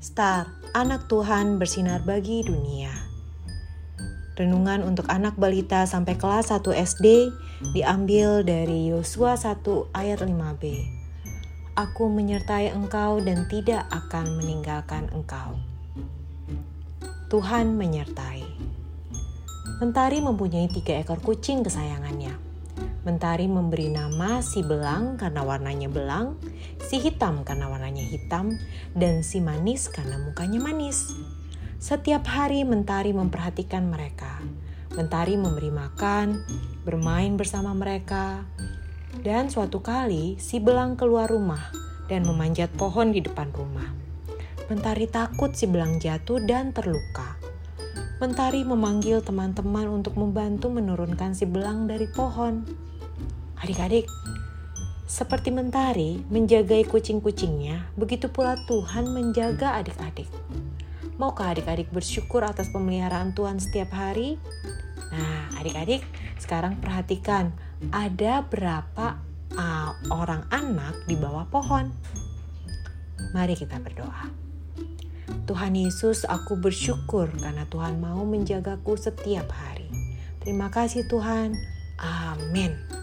Star, anak Tuhan bersinar bagi dunia. Renungan untuk anak balita sampai kelas 1 SD diambil dari Yosua 1 ayat 5b. Aku menyertai engkau dan tidak akan meninggalkan engkau. Tuhan menyertai. Mentari mempunyai tiga ekor kucing kesayangannya. Mentari memberi nama si belang karena warnanya belang, si hitam karena warnanya hitam, dan si manis karena mukanya manis. Setiap hari Mentari memperhatikan mereka. Mentari memberi makan, bermain bersama mereka. Dan suatu kali si belang keluar rumah dan memanjat pohon di depan rumah. Mentari takut si belang jatuh dan terluka. Mentari memanggil teman-teman untuk membantu menurunkan si belang dari pohon. Adik-adik, seperti mentari menjagai kucing-kucingnya, begitu pula Tuhan menjaga adik-adik. Maukah adik-adik bersyukur atas pemeliharaan Tuhan setiap hari? Nah, adik-adik, sekarang perhatikan ada berapa uh, orang anak di bawah pohon. Mari kita berdoa. Tuhan Yesus, aku bersyukur karena Tuhan mau menjagaku setiap hari. Terima kasih Tuhan. Amin.